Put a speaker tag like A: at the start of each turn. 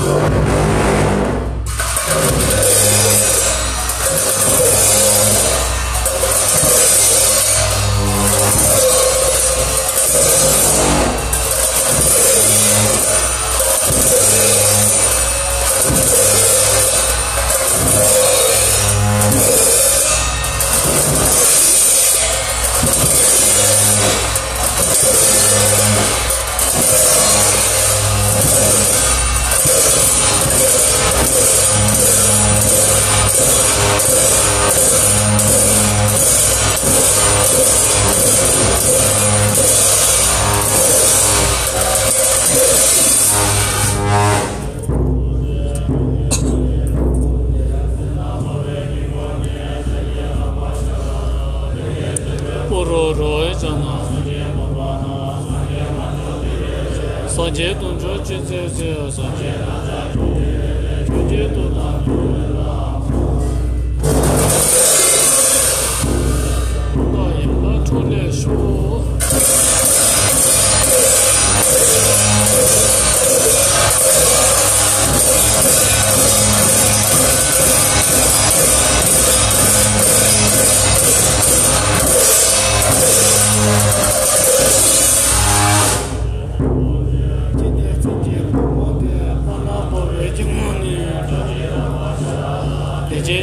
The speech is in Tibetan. A: you ᱥᱚᱸᱡᱮ ᱛᱚᱸᱡᱚ ᱪᱮᱛᱚ ᱥᱚᱸᱡᱮ ᱢᱟᱫᱟ ᱡᱩᱫᱤ ᱛᱚ ᱛᱟᱸᱦᱮᱱᱟ ᱨᱟᱢ ᱵᱟᱭ जे